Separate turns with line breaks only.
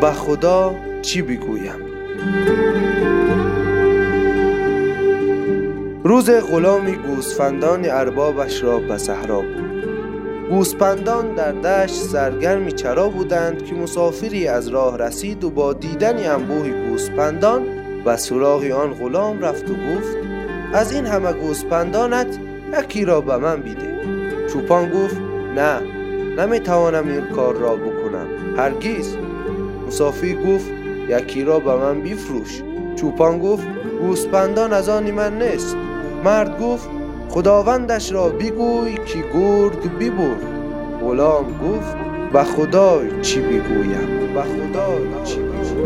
به خدا چی بگویم؟ روز غلامی گوسفندان اربابش را به صحرا بود. گوسپندان در دشت سرگرمی چرا بودند که مسافری از راه رسید و با دیدن انبوه گوسپندان و سراغ آن غلام رفت و گفت از این همه گوسپندانت یکی را به من بیده. چوپان گفت نه نمی‌توانم این کار را بکنم هرگیز مسافی گفت یکی را به من بیفروش چوپان گفت گوسپندان از آن من نیست. مرد گفت خداوندش را بگوی که گرگ ببرد. غلام گفت به خدا چی بگویم؟ به خدا چی بگویم؟